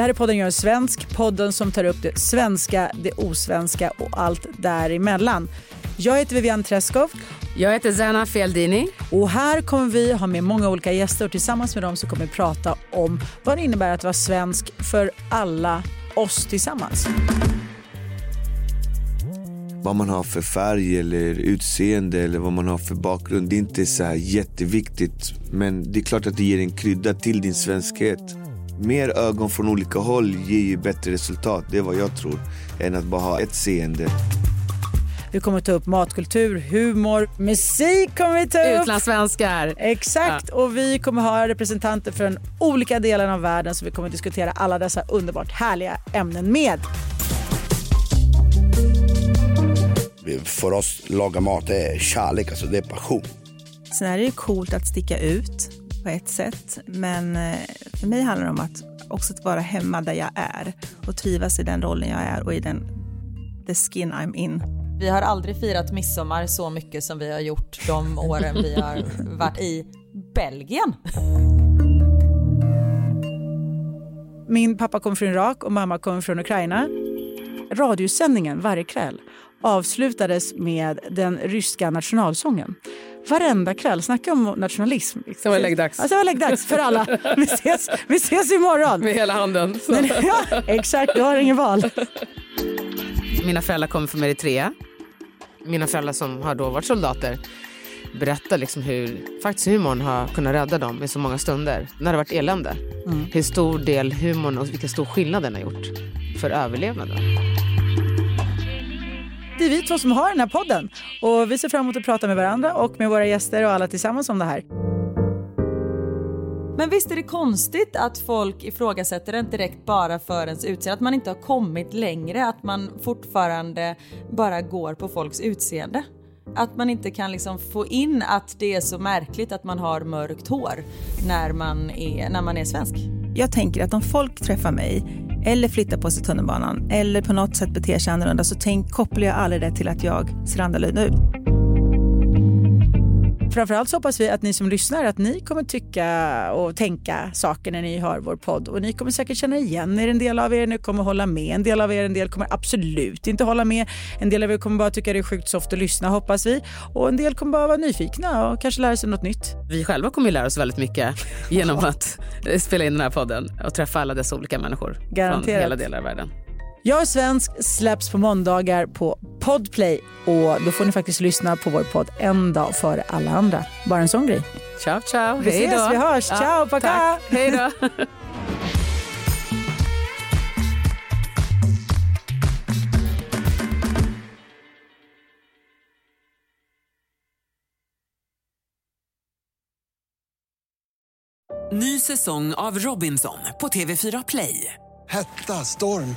Det här är podden Jag är svensk, podden som tar upp det svenska, det osvenska och allt däremellan. Jag heter Vivian Treskov. Jag heter Zana Fialdini. Och här kommer vi ha med många olika gäster och tillsammans med dem så kommer vi prata om vad det innebär att vara svensk för alla oss tillsammans. Vad man har för färg eller utseende eller vad man har för bakgrund. Det är inte så här jätteviktigt. Men det är klart att det ger en krydda till din svenskhet. Mer ögon från olika håll ger ju bättre resultat, det är vad jag tror. Än att bara ha ett seende. Vi kommer ta upp matkultur, humor, musik kommer vi ta upp. Utlandssvenskar. Exakt, ja. och vi kommer ha representanter från olika delar av världen så vi kommer diskutera alla dessa underbart härliga ämnen med. För oss, laga mat är kärlek, alltså det är passion. Sen är det ju coolt att sticka ut på ett sätt, men eh, för mig handlar det om att också att vara hemma där jag är och trivas i den rollen jag är och i den the skin I'm in. Vi har aldrig firat midsommar så mycket som vi har gjort de åren vi har varit i Belgien. Min pappa kommer från Irak och mamma kommer från Ukraina. Radiosändningen varje kväll avslutades med den ryska nationalsången. Varenda kväll. Snacka om nationalism. Sen var det läggdags. Alltså, det var läggdags för alla. Vi ses, vi ses imorgon. Med hela handen. Men, ja, exakt, du har ingen val. Mina föräldrar kommer från Eritrea. Mina föräldrar som har då varit soldater berättar liksom hur faktiskt humorn har kunnat rädda dem i så många stunder när det varit elände. Mm. Hur stor del humorn och vilken stor skillnad den har gjort för överlevnaden. Det är vi två som har den här podden och vi ser fram emot att prata med varandra och med våra gäster och alla tillsammans om det här. Men visst är det konstigt att folk ifrågasätter det direkt bara för ens utseende, att man inte har kommit längre, att man fortfarande bara går på folks utseende. Att man inte kan liksom få in att det är så märkligt att man har mörkt hår när man är, när man är svensk. Jag tänker att om folk träffar mig eller flyttar på sig tunnelbanan eller på något sätt beter sig annorlunda så tänk, kopplar jag aldrig det till att jag ser annorlunda ut. Framförallt så hoppas vi att ni som lyssnar att ni kommer tycka och tänka saker när ni hör vår podd och ni kommer säkert känna igen er. En del av er ni kommer hålla med, en del av er en del kommer absolut inte hålla med. En del av er kommer bara tycka det är sjukt soft att lyssna hoppas vi och en del kommer bara vara nyfikna och kanske lära sig något nytt. Vi själva kommer lära oss väldigt mycket genom att spela in den här podden och träffa alla dessa olika människor Garanterat. från hela delar av världen. Jag är svensk släpps på måndagar på Podplay och då får ni faktiskt lyssna på vår podd en dag före alla andra. Bara en sån grej. Ciao, ciao. Vi ses, då. vi hörs. Ja, ciao, paka. Hej då. Ny säsong av Robinson på TV4 Play. Hetta, storm,